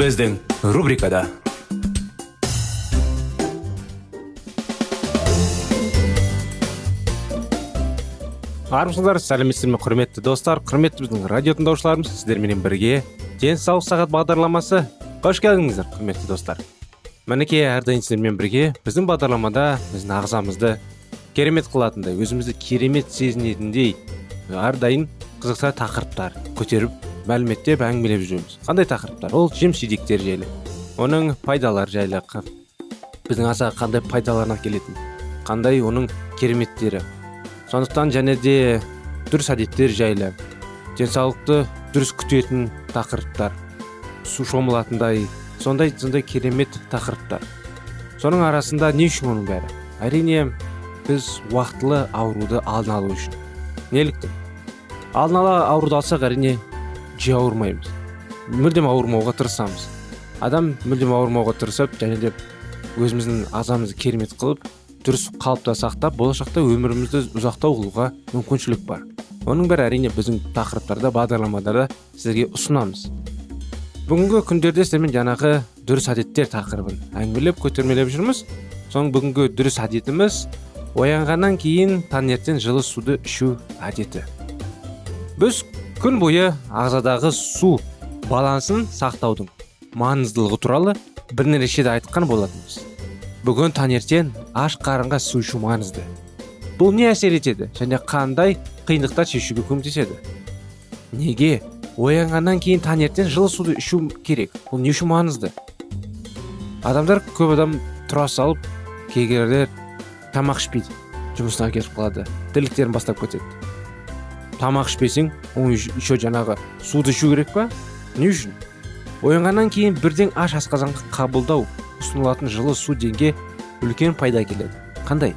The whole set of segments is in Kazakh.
Біздің рубрикада армысыздар сәлеметсіздер ме құрметті достар? Құрметті біздің радио тыңдаушыларымыз сіздерменен бірге денсаулық сағат бағдарламасы. Қош келдіңіздер құрметті достар. Мінекей әрдайым сіздермен бірге біздің бағдарламада біздің ағзамызды керемет қылатындай өзімізді керемет сезінетіндей әрдайым қызықты тақырыптар көтеріп мәліметтеп әңгімелеп жүреміз. Қандай тақырыптар? Ол жеміс жидектер жайлы. Оның пайдалары жайлы біздің ағзаға қандай пайдаларына келетін? Қандай оның кереметтері? Сондықтан және де дұрыс әдеттер жайлы. Денсаулықты дұрыс күтетін тақырыптар. Су шомылатындай сондай сондай керемет тақырыптар. Соның арасында не үшін оның бәрі? Әрине біз уақытылы ауруды алдын алу үшін. Неліктен алдын ала ауруды алсақ әрине жиі ауырмаймыз. Мүлдем ауырмауға тырысамыз. Адам мүлдем ауырмауға тырысып және де өзіміздің ағзамызды керемет қылып дұрыс қалыпта сақтап болашақта өмірімізді ұзақтау қылуға мүмкіншілік бар. Оның бәрі әрине біздің тақырыптарда бағдарламаларда сіздерге ұсынамыз. Бүгінгі күндерде сіздермен жаңағы дұрыс әдеттер тақырыбын әңгімелеп көтермелеп жүрміз. Соның бүгінгі дұрыс әдетіміз оянғаннан кейін таңертең жылы суды ішу әдеті. Біз күн бойы ағзадағы су балансын сақтаудың маңыздылығы туралы бірнеше рет айтқан болатынбыз. Бүгін таңертең аш қарынға су ішу маңызды. Бұл не әсер етеді және қандай қиындықтар шешуге көмектеседі? Неге оянғаннан кейін таңертең жылы суды ішу керек? Бұл не үшін маңызды? Адамдар көп адам тұра салып кейбіреулер тамақ ішпейді жұмысына кетіп қалады тірліктерін бастап кетеді. Тамақ ішпесең оның еще жаңағы суды ішу керек па? Не үшін? Оянғаннан кейін бірден аш асқазанға қабылдау ұсынылатын жылы су денге үлкен пайда келеді қандай?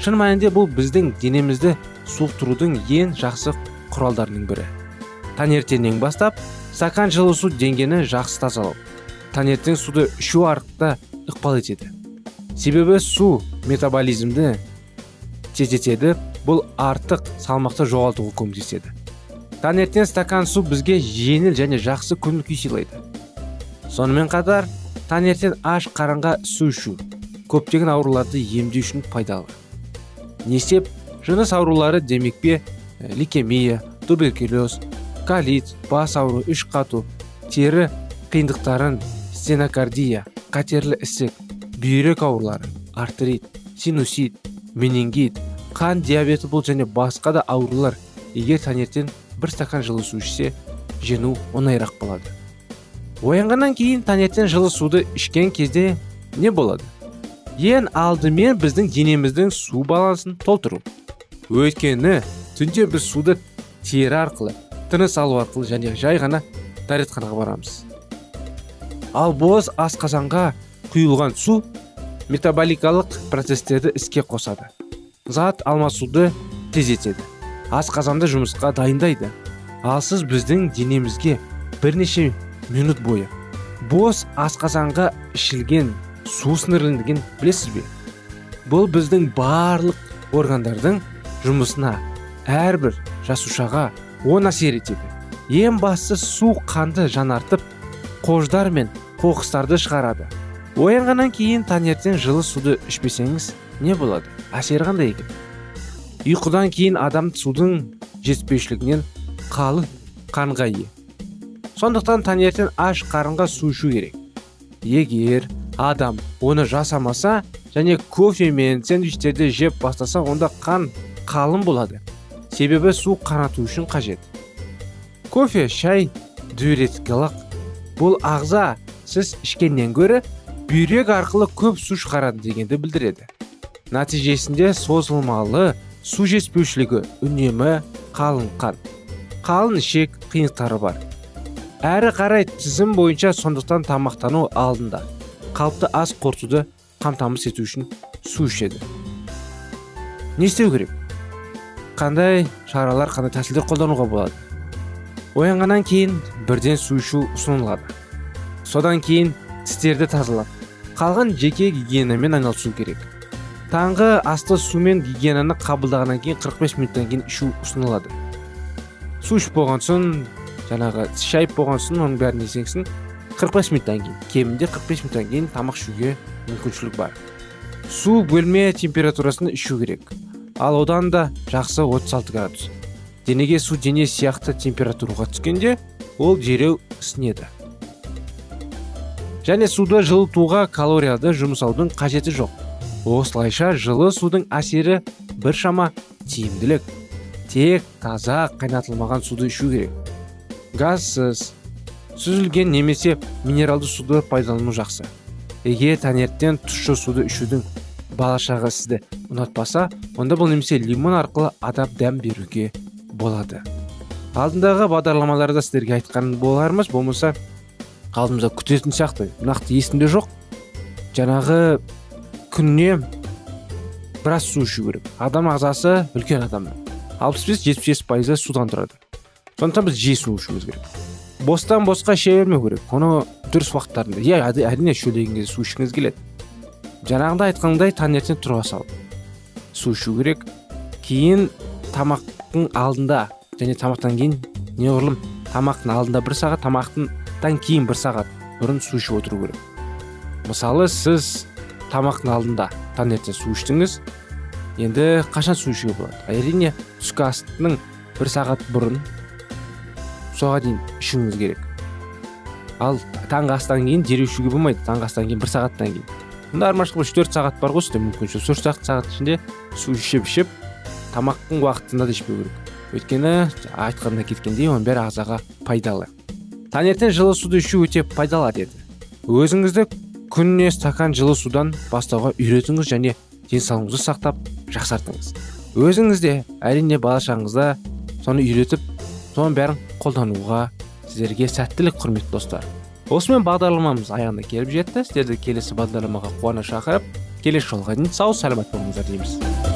Шын мәнінде бұл біздің денемізді суықтырудың ең жақсы құралдарының бірі. Таңертеңнен бастап стакан жылы су деңгені жақсы тазалау. Таңертең суды ішу арқылы ықпал етеді. Себебі су метаболизмді тездетеді бұл артық салмақты жоғалтуға көмектеседі. Таңертең стакан су бізге жеңіл және жақсы көңіл күй сыйлайды. Сонымен қатар таңертең аш қарынға су ішу көптеген ауруларды емдеу үшін пайдалы. Не істеп жыныс аурулары демекпе ә, лейкемия туберкулез колит бас ауру іш қату тері қиындықтарын стенокардия қатерлі ісік бүйрек аурулары артрит синусит менингит қан диабеті бұл және басқа да аурулар егер таңертең бір стакан жылы су ішсе жеңу оңайырақ болады. Оянғаннан кейін таңертең жылы суды ішкен кезде не болады? Ең алдымен біздің денеміздің су балансын толтыру. Өйткені түнде біз суды тері арқылы тыныс алу арқылы және жай ғана дәретханаға барамыз. Ал бос асқазанға құйылған су метаболикалық процестерді іске қосады. Зат алмасуды тездетеді асқазанды жұмысқа дайындайды. Ал сіз біздің денемізге бірнеше минут бойы. Бос асқазанға ішілген су сіңірілгенін білесіз бе? Бұл біздің барлық органдардың жұмысына әрбір жасушаға оң әсер етеді. Ең бастысы су қанды жанартып қождар мен қоқыстарды шығарады. Оянғаннан кейін таңертең жылы суды ішпесеңіз не болады? Әсері қандай екен? Ұйқыдан кейін адам судың жетіспеушілігінен қалың қанға ие. Сондықтан таңертең аш қарынға су ішу керек. Егер адам оны жасамаса және кофе мен сэндвичтерді жеп бастаса онда қан қалың болады. Себебі су қанату үшін қажет. Кофе шай диуретикалық бұл ағза сіз ішкеннен гөрі бүйрек арқылы көп су шығарады дегенді білдіреді. Нәтижесінде созылмалы су жетіспеушілігі үнемі қалың қан қалың ішек қиындықтары бар. Әрі қарай тізім бойынша сондықтан тамақтану алдында. Қалыпты ас қорытуды қамтамасыз ету үшін су ішеді. Не істеу керек? Қандай шаралар қандай тәсілдер қолдануға болады? Оянғаннан кейін бірден су ішу ұсынылады. Содан кейін тістерді тазалап қалған жеке гигиенамен айналысу керек. Таңғы асты сумен гигиенаны қабылдағаннан кейін 45 минуттан кейін ішу ұсынылады. Су ішіп болған соң жаңағы шайып болған соң оның бәрін есеңсін 45 минуттан кейін кемінде 45 минуттан кейін тамақ ішуге мүмкіншілік бар. Су бөлме температурасында ішу керек. Ал одан да жақсы 36 градус. Денеге су дене сияқты температураға түскенде ол дереу ісінеді. Және суды жылытуға калорияды жұмсаудың қажеті жоқ. Осылайша жылы судың әсері біршама тиімділік тек таза қайнатылмаған суды ішу керек. Газсыз сүзілген немесе минералды суды пайдалану жақсы. Егер таңертең тұщы суды ішудің балашағы сізді ұнатпаса онда бұл немесе лимон арқылы адап дәм беруге болады. Алдындағы бағдарламаларда сіздерге айтқан болармыз болмаса алдымызда күтетін сияқты. Нақты есімде жоқ. Жаңағы күніне біраз су ішу керек. Адам ағзасы үлкен адамның. алпыс бес жетпіс бес пайызы судан тұрады. Сондықтан біз жиі су ішуіміз керек. Бостан босқа іше бермеу керек. Оны дұрыс уақыттарында иә әрине шөлеген кезде су ішкіңіз келеді. Жаңағыда айтқандай таңертең тұра салып су ішу керек. Кейін тамақтың алдында және тамақтан кейін неғұрлым тамақтың алдында бір сағат тамақтың тамақтан кейін бір сағат бұрын су ішіп отыру керек. Мысалы сіз тамақтың алдында таңертең су іштіңіз енді қашан су ішуге болады? Әрине түскі астың бір сағат бұрын соға дейін ішуіңіз керек. Ал таңғы астан кейін дереу ішуге болмайды таңғы астан кейін бір сағаттан кейін. Мұнда айырмашылық үш төрт сағат бар ғой сізде мүмкіншілік үш төрт сағат ішінде су ішіп ішіп тамақтың уақытында да ішпеу керек. Өйткені айтқанда кеткендей оның бәрі ағзаға пайдалы. Таңертең жылы суды ішу өте пайдалы деді өзіңізді күніне стакан жылы судан бастауға үйретіңіз және денсаулығыңызды сақтап жақсартыңыз. Өзіңіз де әрине бала шағыңызда соны үйретіп соның бәрін қолдануға сіздерге сәттілік құрметті достар. Осымен бағдарламамыз аяғына келіп жетті. Сіздерді келесі бағдарламаға қуана шақырып келесі жолға дейін сау саламат болыңыздар дейміз.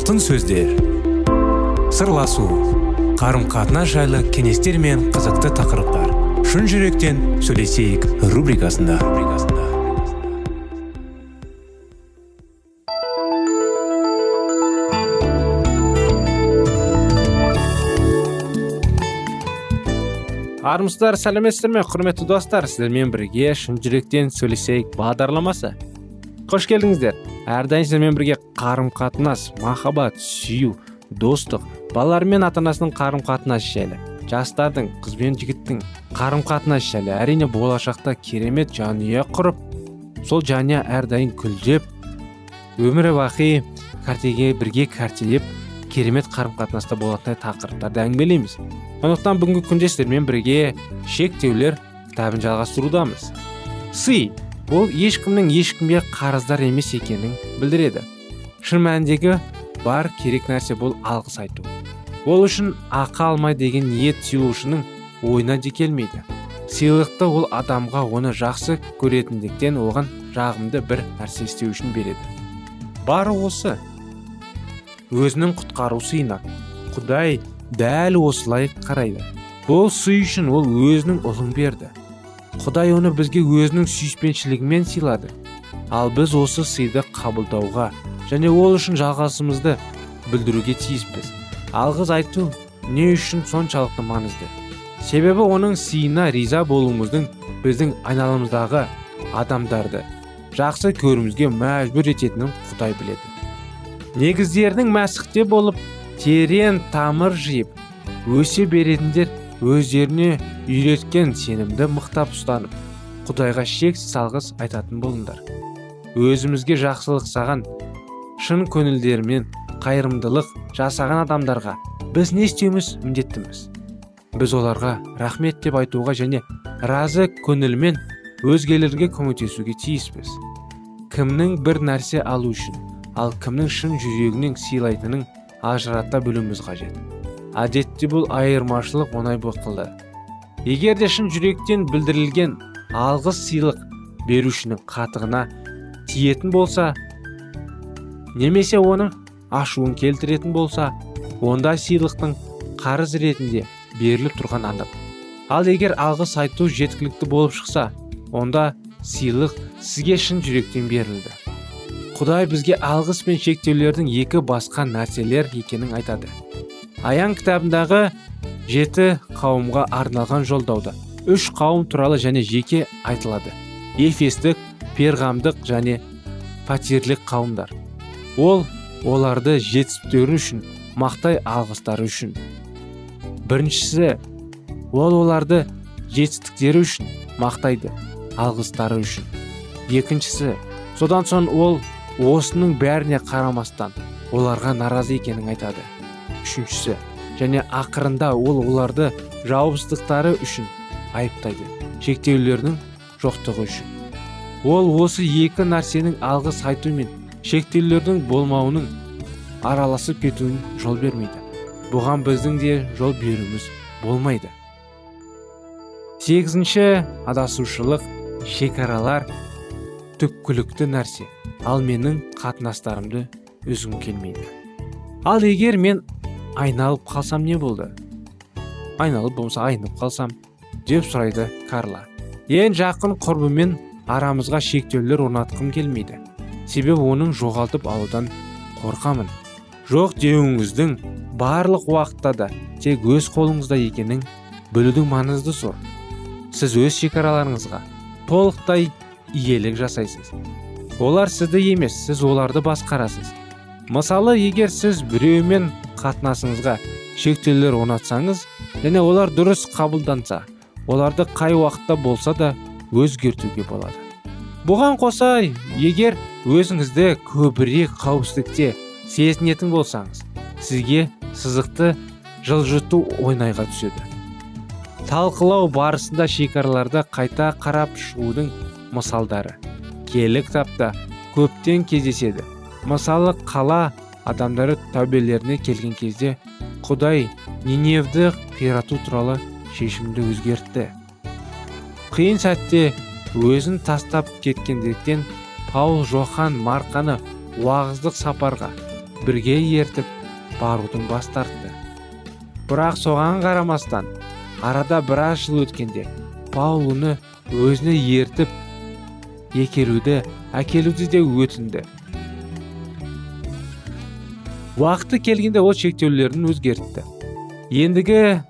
Алтын сөздер. Сырласу қарым қатынас жайлы кеңестер мен қызықты тақырыптар. Шын жүректен сөйлесейік рубрикасында. Армысыздар сәлеметсіздер ме? Құрметті достар сіздермен бірге шын жүректен сөйлесейік бағдарламасы. Қош келдіңіздер. Әрдайым сіздермен бірге қарым қатынас махаббат сүю достық балалар мен ата анасының қарым қатынасы жайлы. Жастардың қыз бен жігіттің қарым қатынасы жайлы. Әрине болашақта керемет жанұя құрып сол жанұя әрдайым күлдеп өмірі бақи кәртеге бірге кәртелеп керемет қарым қатынаста болатындай тақырыптарды әңгімелейміз. Сондықтан бүгінгі күнде сіздермен бірге шектеулер кітабын жалғастырудамыз. Сый ол ешкімнің ешкімге қарыздар емес екенін білдіреді. Шын мәніндегі бар керек нәрсе бұл алғыс айту. Ол үшін ақы алмай деген ниет сыйлаушының ойына де келмейді. Сыйлықты ол адамға оны жақсы көретіндіктен оған жағымды бір нәрсе істеу үшін береді. Бары осы. Өзінің құтқару сыйына құдай дәл осылай қарайды. Бұл сый үшін ол өзінің ұлын берді. Құдай оны бізге өзінің сүйіспеншілігімен сыйлады. Ал біз осы сыйды қабылдауға және ол үшін жалғасымызды білдіруге тиіспіз. Алғыс айту не үшін соншалықты маңызды? Себебі оның сыйына риза болуымыздың біздің айналамыздағы адамдарды жақсы көруімізге мәжбүр ететінін құдай біледі. Негіздерінің мәсіхте болып терең тамыр жиып өсе беретіндер өздеріне үйреткен сенімді мықтап ұстанып құдайға шексіз алғыс айтатын болыңдар. Өзімізге жақсылық саған шын көңілдерімен қайырымдылық жасаған адамдарға біз не істеуіміз міндеттіміз? Біз оларға рахмет деп айтуға және разы көңілмен өзгелерге көмектесуге тиіспіз. Кімнің бір нәрсе алу үшін ал кімнің шын жүрегінен сыйлайтынын ажырата білуіміз қажет. Әдетте бұл айырмашылық оңай қылды егер де шын жүректен білдірілген алғыс сыйлық берушінің қатығына тиетін болса немесе оның ашуын келтіретін болса онда сыйлықтың қарыз ретінде беріліп тұрған анық. Ал егер алғыс айту жеткілікті болып шықса онда сыйлық сізге шын жүректен берілді. Құдай бізге алғыс пен шектеулердің екі басқа нәрселер екенін айтады. Аян кітабындағы жеті қауымға арналған жолдауда үш қауым туралы және жеке айтылады. Ефестік перғамдық және патерлік қауымдар. Ол оларды жетістіктері үшін мақтай алғыстары үшін. Біріншісі ол оларды жетістіктері үшін мақтайды алғыстары үшін. Екіншісі содан соң ол осының бәріне қарамастан оларға наразы екенін айтады. Үшіншісі және ақырында ол оларды жауапсыздықтары үшін айыптайды шектеулердің жоқтығы үшін. Ол осы екі нәрсенің алғыс айту мен шектеулердің болмауының араласып кетуін жол бермейді. Бұған біздің де жол беруіміз болмайды. Сегізінші адасушылық шекаралар түпкілікті нәрсе. Ал менің қатынастарымды үзгім келмейді. Ал егер мен айналып қалсам не болды? Айналып болмаса айнып қалсам деп сұрайды карла. Ең жақын құрбымен арамызға шектеулер орнатқым келмейді. Себебі оның жоғалтып алудан қорқамын. Жоқ деуіңіздің барлық уақытта да тек өз қолыңызда екенін білудің маңызды зор. Сіз өз шекараларыңызға толықтай иелік жасайсыз. Олар сізді емес сіз оларды басқарасыз. Мысалы егер сіз біреумен қатынасыңызға шектеулер орнатсаңыз және олар дұрыс қабылданса оларды қай уақытта болса да өзгертуге болады. Бұған қоса егер өзіңізді көбірек қауіпсіздікте сезінетін болсаңыз сізге сызықты жылжыту ойнайға түседі. Талқылау барысында шекараларды қайта қарап шығудың мысалдары. Киелі кітапта көптен кездеседі. Мысалы қала адамдары тәубелеріне келген кезде құдай ниневді қирату туралы шешімді өзгертті қиын сәтте өзін тастап кеткендіктен паул жохан марқаны уағыздық сапарға бірге ертіп барудың бас тартты. Бірақ соған қарамастан арада біраз жыл өткенде паул оны өзіне ертіп екеруді әкелуді де өтінді. Уақыты келгенде ол шектеулерін өзгертті. Ендігі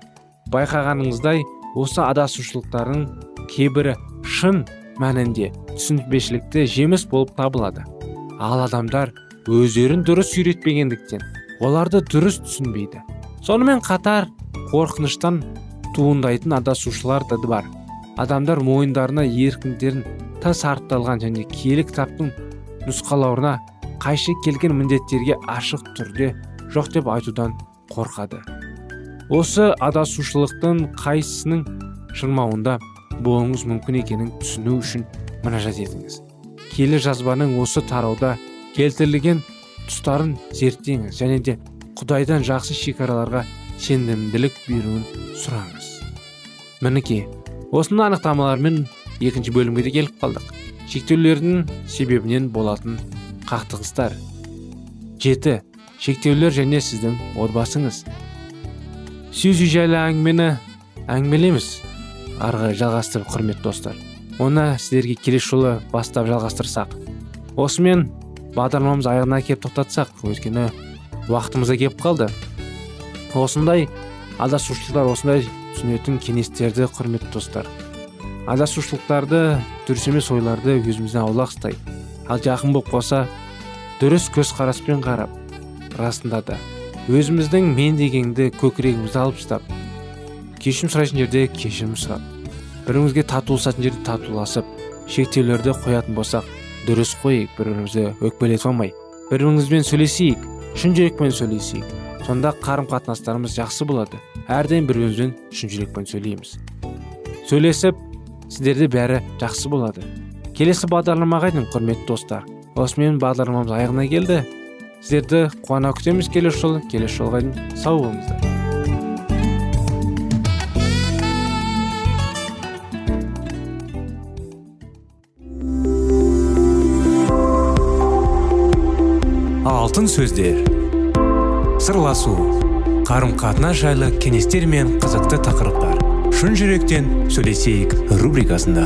байқағаныңыздай осы адасушылықтардың кейбірі шын мәнінде түсінбешілікті жеміс болып табылады. Ал адамдар өздерін дұрыс үйретпегендіктен оларды дұрыс түсінбейді. Сонымен қатар қорқыныштан туындайтын адасушылар да бар. Адамдар мойындарына еркіндерін тыс артталған және киелі кітаптың нұсқаларына қайшы келген міндеттерге ашық түрде жоқ деп айтудан қорқады. Осы адасушылықтың қайсысының шырмауында болуыңыз мүмкін екенін түсіну үшін мінәжат етіңіз. Келі жазбаның осы тарауда келтірілген тұстарын зерттеңіз және де құдайдан жақсы шекараларға сенімділік беруін сұраңыз. Мінекей осының анықтамаларымен екінші бөлімге де келіп қалдық. Шектеулердің себебінен болатын қақтығыстар. Жеті. Шектеулер және сіздің отбасыңыз. Сюзи жайлы әңгімені әңгімелейміз. Арғы жалғастырып құрметті достар. Оны сіздерге келесі жолы бастап жалғастырсақ. Осымен бағдарламамыз аяғына келіп тоқтатсақ өйткені уақытымыз келіп қалды. Осындай адасушылықтар осындай түсінетін кеңестерді құрметті достар. Адасушылықтарды дұрыс емес ойларды өзімізден аулақ ал жақын болып қалса дұрыс көзқараспен қарап расында да өзіміздің мен дегенді көкірегімізді алып тастап кешірім сұрайтын жерде кешірім сұрап бірімізге татуласатын жерде татуласып шектеулерді қоятын болсақ дұрыс қойып бір бірімізді өкпелетіп алмай. Бір бірімізбен сөйлесейік шын жүрекпен сөйлесейік сонда қарым қатынастарымыз жақсы болады. Әрдайым бір бірімізбен шын жүрекпен сөйлейміз. Сөйлесіп сіздерде бәрі жақсы болады. Келесі бағдарламаға дейін құрметті достар. Осымен бағдарламамыз аяғына келді. Сіздерді қуана күтеміз келесі жолы. Келесі жолға дейін сау болыңыздар. Алтын сөздер. Сырласу. Қарым қатынас жайлы кеңестер мен қызықты тақырыптар. Шын жүректен сөйлесейік рубрикасында.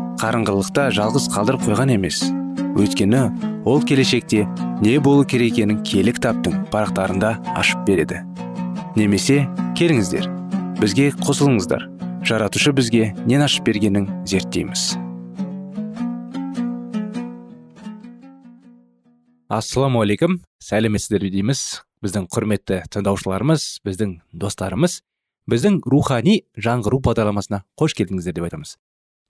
қарыңғылықта жалғыз қалдырып қойған емес. Өйткені ол келешекте не болу керек екенін кітаптың парақтарында ашып береді. Немесе келіңіздер бізге қосылыңыздар. Жаратушы бізге нен ашып бергенін зерттейміз. Ассалаумағалейкум сәлеметсіздер дейміз. Біздің құрметті тыңдаушыларымыз біздің достарымыз біздің рухани жаңғыру бағдарламасына қош келдіңіздер деп айтамыз.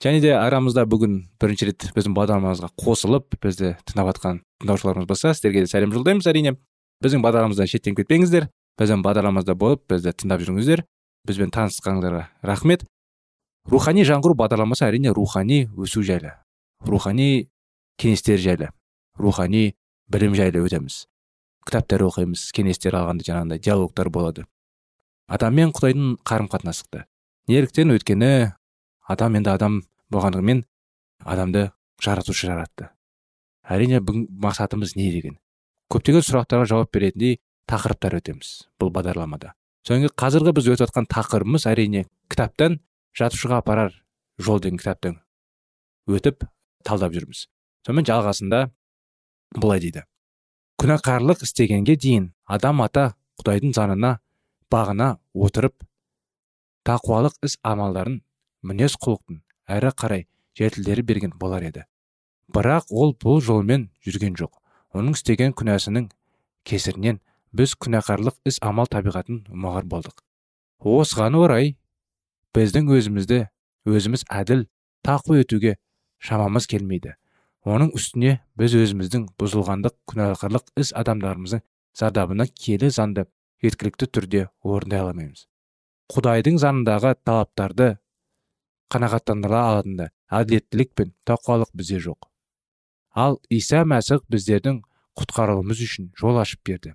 Және де арамызда бүгін бірінші рет біздің бағдарламамызға қосылып бізді тыңдап жатқан тыңдаушыларымыз болса сіздерге де сәлем жолдаймыз әрине. Біздің бағдарламамыздан шеттен кетпеңіздер. Біздің бағдарламамызда болып бізді тыңдап жүріңіздер. Бізбен танысқаныңызға рахмет. Рухани жаңғыру бағдарламасы әрине рухани өсу жайлы рухани кеңестер жайлы рухани білім жайлы өтеміз. Кітаптар оқимыз кеңестер алғанда жаңағындай диалогтар болады. Адам мен құдайдың қарым қатынасы неліктен өйткені адам енді адам болғандығымен адамды жаратушы жаратты әрине бүгін мақсатымыз не деген? Көптеген сұрақтарға жауап беретіндей тақырыптар өтеміз бұл бағдарламада. Содан қазіргі біз өтіп жатқан тақырыбымыз әрине кітаптан жатушыға апарар жол деген кітаптан өтіп талдап жүрміз. Сонымен жалғасында былай дейді. Күнәқарлық істегенге дейін адам ата құдайдың заңына бағына отырып тақуалық іс амалдарын мінез құлықтың әрі қарай жетілдері берген болар еді. Бірақ ол бұл жолмен жүрген жоқ. Оның істеген күнәсінің кесірінен біз күнәқарлық іс амал табиғатын ұмағар болдық. Осыған орай біздің өзімізді өзіміз әділ тақуа етуге шамамыз келмейді. Оның үстіне біз өзіміздің бұзылғандық күнәқарлық іс адамдарымыздың зардабына келі заңды жеткілікті түрде орындай алмаймыз құдайдың заңындағы талаптарды қанағаттандыра алатындай. Әділеттілік пен тақуалық бізде жоқ. Ал иса мәсіх біздердің құтқарылуымыз үшін жол ашып берді.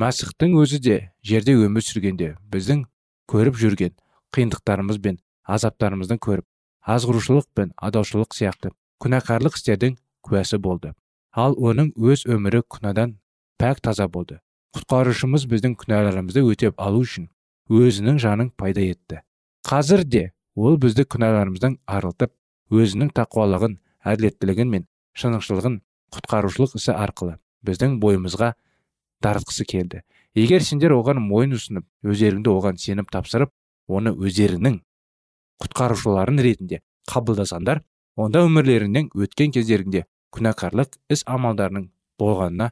Мәсіхтің өзі де жерде өмір сүргенде біздің көріп жүрген қиындықтарымыз бен азаптарымыздың көріп азғырушылық пен адаушылық сияқты күнәқарлық істердің куәсі болды. Ал оның өз өмірі күнәдан пәк таза болды. Құтқарушымыз біздің күнәларымызды өтеп алу үшін өзінің жанын пайда етті. Қазір де ол бізді күнәларымыздан арылтып өзінің тақуалығын әділеттілігін мен шынықшылығын құтқарушылық ісі арқылы біздің бойымызға дарытқысы келді. Егер сендер оған мойын ұсынып өздеріңді оған сеніп тапсырып оны өздеріңнің құтқарушыларың ретінде қабылдасаңдар онда өмірлеріңнен өткен кездеріңде күнәқарлық іс амалдарының болғанына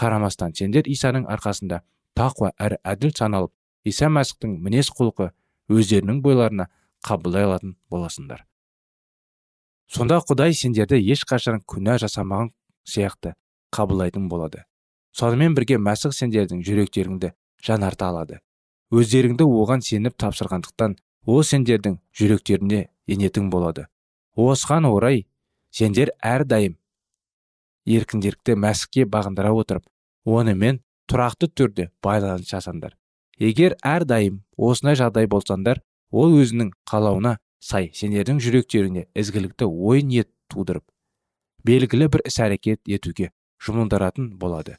қарамастан сендер исаның арқасында тақуа әрі әділ саналып иса мәсіхтің мінез құлқы өздерінің бойларына қабылдай алатын боласыңдар. Сонда құдай сендерді ешқашан күнә жасамаған сияқты қабылдайтын болады. Сонымен бірге мәсіх сендердің жүректеріңді жанарта алады. Өздеріңді оған сеніп тапсырғандықтан ол сендердің жүректеріне енетін болады. Осыған орай сендер әрдайым еркіндерікті мәсікке бағындыра отырып онымен тұрақты түрде байланыс жасаңдар. Егер әрдайым осындай жағдай болсаңдар ол өзінің қалауына сай сендердің жүректеріңе ізгілікті ой ниет тудырып белгілі бір іс әрекет етуге жұмылдыратын болады.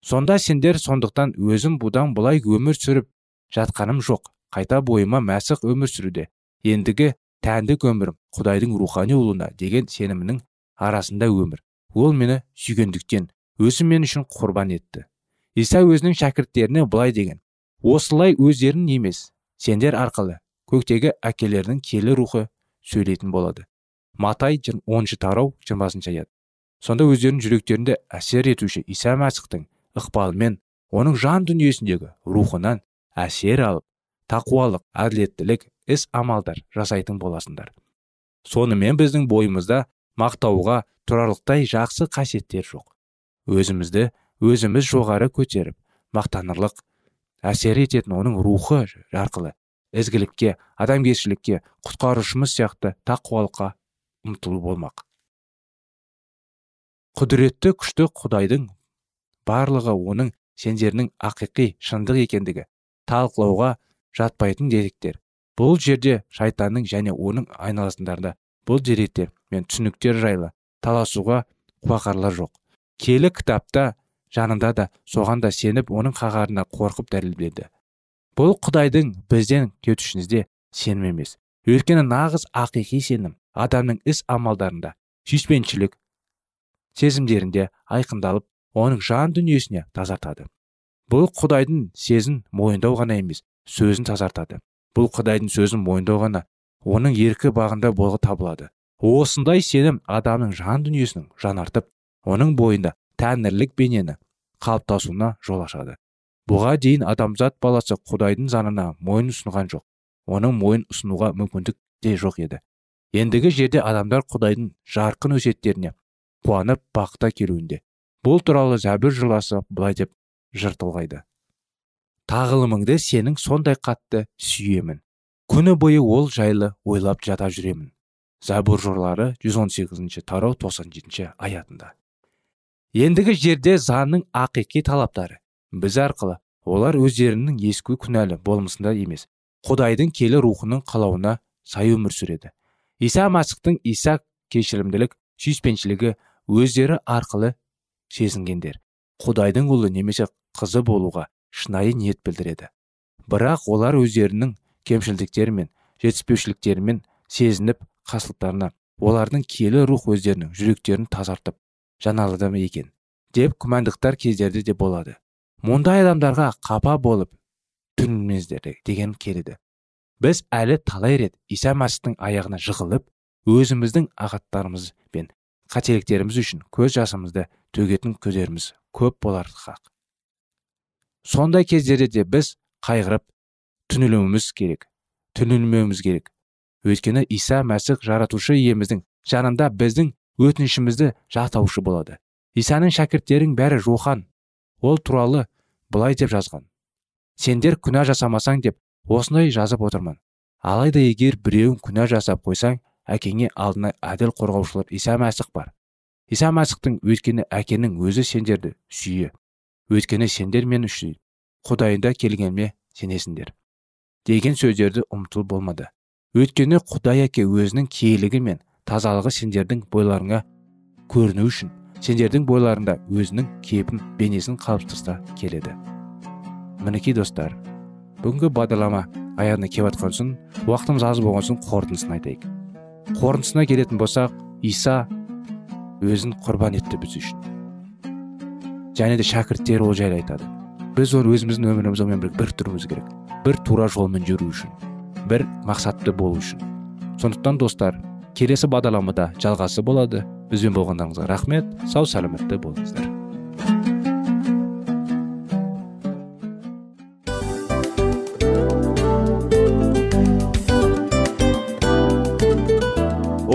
Сонда сендер сондықтан өзім бұдан былай өмір сүріп жатқаным жоқ. Қайта бойыма мәсіх өмір сүруде. Ендігі тәндік өмірім құдайдың рухани ұлына деген сенімінің арасында өмір. Ол мені сүйгендіктен өзі мен үшін құрбан етті. Иса өзінің шәкірттеріне былай деген осылай өздерің емес сендер арқылы көктегі әкелердің келі рухы сөйлейтін болады. Матай оныншы тарау жиырмасыншы аят. Сонда өздерінің жүректерінде әсер етуші иса мәсіхтің ықпалымен оның жан дүниесіндегі рухынан әсер алып тақуалық әділеттілік іс амалдар жасайтын боласыңдар. Сонымен біздің бойымызда мақтауға тұрарлықтай жақсы қасиеттер жоқ. Өзімізді өзіміз жоғары көтеріп мақтанарлық әсер ететін оның рухы арқылы ізгілікке адамгершілікке құтқарушымыз сияқты тақуалыққа ұмтылу болмақ. Құдіретті күшті құдайдың барлығы оның сендерінің ақиқи шындық екендігі талқылауға жатпайтын деректер. Бұл жерде шайтанның және оның айналасындарда бұл деректер мен түсініктер жайлы таласуға қуақарлар жоқ. Келі кітапта жанында да соған да сеніп оның қағарына қорқып дәлелдеді бұл құдайдың бізден күтушімізде сенім емес. Өйткені нағыз ақиқи сенім адамның іс амалдарында сүйіспеншілік сезімдерінде айқындалып оның жан дүниесіне тазартады. Бұл құдайдың сезін мойындау ғана емес сөзін тазартады. Бұл құдайдың сөзін мойындау ғана оның еркі бағында болғы табылады. Осындай сенім адамның жан дүниесінің жанартып оның бойында тәңірлік бейнені қалыптасуына жол ашады. Бұға дейін адамзат баласы құдайдың заңына мойын ұсынған жоқ. Оның мойын ұсынуға мүмкіндік те жоқ еді. Ендігі жерде адамдар құдайдың жарқын өсиеттеріне қуанып бақыта келуінде. Бұл туралы зәбір жырласы былай деп жыр толғайды тағылымыңды сенің сондай қатты сүйемін. Күні бойы ол жайлы ойлап жата жүремін забур жырлары 118 тарау 97 аятында. Ендігі жерде заңның ақиқи талаптары біз арқылы олар өздерінің ескі күнәлі болмысында емес құдайдың келі рухының қалауына сай өмір сүреді. Иса масықтың иса кешірімділік сүйіспеншілігі өздері арқылы сезінгендер құдайдың ұлы немесе қызы болуға шынайы ниет білдіреді. Бірақ олар өздерінің кемшілдіктері мен жетіспеушіліктерімен сезініп қасылықтарына олардың киелі рух өздерінің жүректерін тазартып жаналады ма екен деп күмәндықтар кездерде де болады. Мұндай адамдарға қапа болып түнмеңіздер деген келеді. Біз әлі талай рет иса мәсіхтің аяғына жығылып өзіміздің ағаттарымыз бен қателіктеріміз үшін көз жасымызды төгетін көздеріміз көп болар хақ. Сондай кездерде де біз қайғырып түнілуіміз керек түнілмеуіміз керек. Өйткені иса мәсіх жаратушы иеміздің жанында біздің өтінішімізді жақтаушы болады. Исаның шәкірттерінің бәрі жохан ол туралы былай деп жазған. Сендер күнә жасамасаң деп осындай жазып отырмын. Алайда егер біреуің күнә жасап қойсаң әкеңе алдына әділ қорғаушылар иса мәсіх бар. Иса мәсіхтің өйткені әкенің өзі сендерді сүйе. Өйткені сендер мен үшін құдайында келгеніме сенесіңдер деген сөздерді ұмытыл болмады. Өйткені құдай әке өзінің киелігі мен тазалығы сендердің бойларыңа көріну үшін сендердің бойларында өзінің кейпін бейнесін қалыптастыра келеді. Мінекей достар бүгінгі бағдарлама аяғына келіп жатқан соң уақытымыз аз болған соң қорытындысын айтайық. Қорытындысына келетін болсақ иса өзін құрбан етті біз үшін. Және де шәкірттері ол жайлы айтады. Біз оны өзіміздің өміріміз онымен бір тұруымыз керек. Бір тура жолмен жүру үшін бір мақсатты болу үшін. Сондықтан достар келесі бағдарламада жалғасы болады. Бізбен болғандарыңызға рахмет. Сау сәлеметті болыңыздар.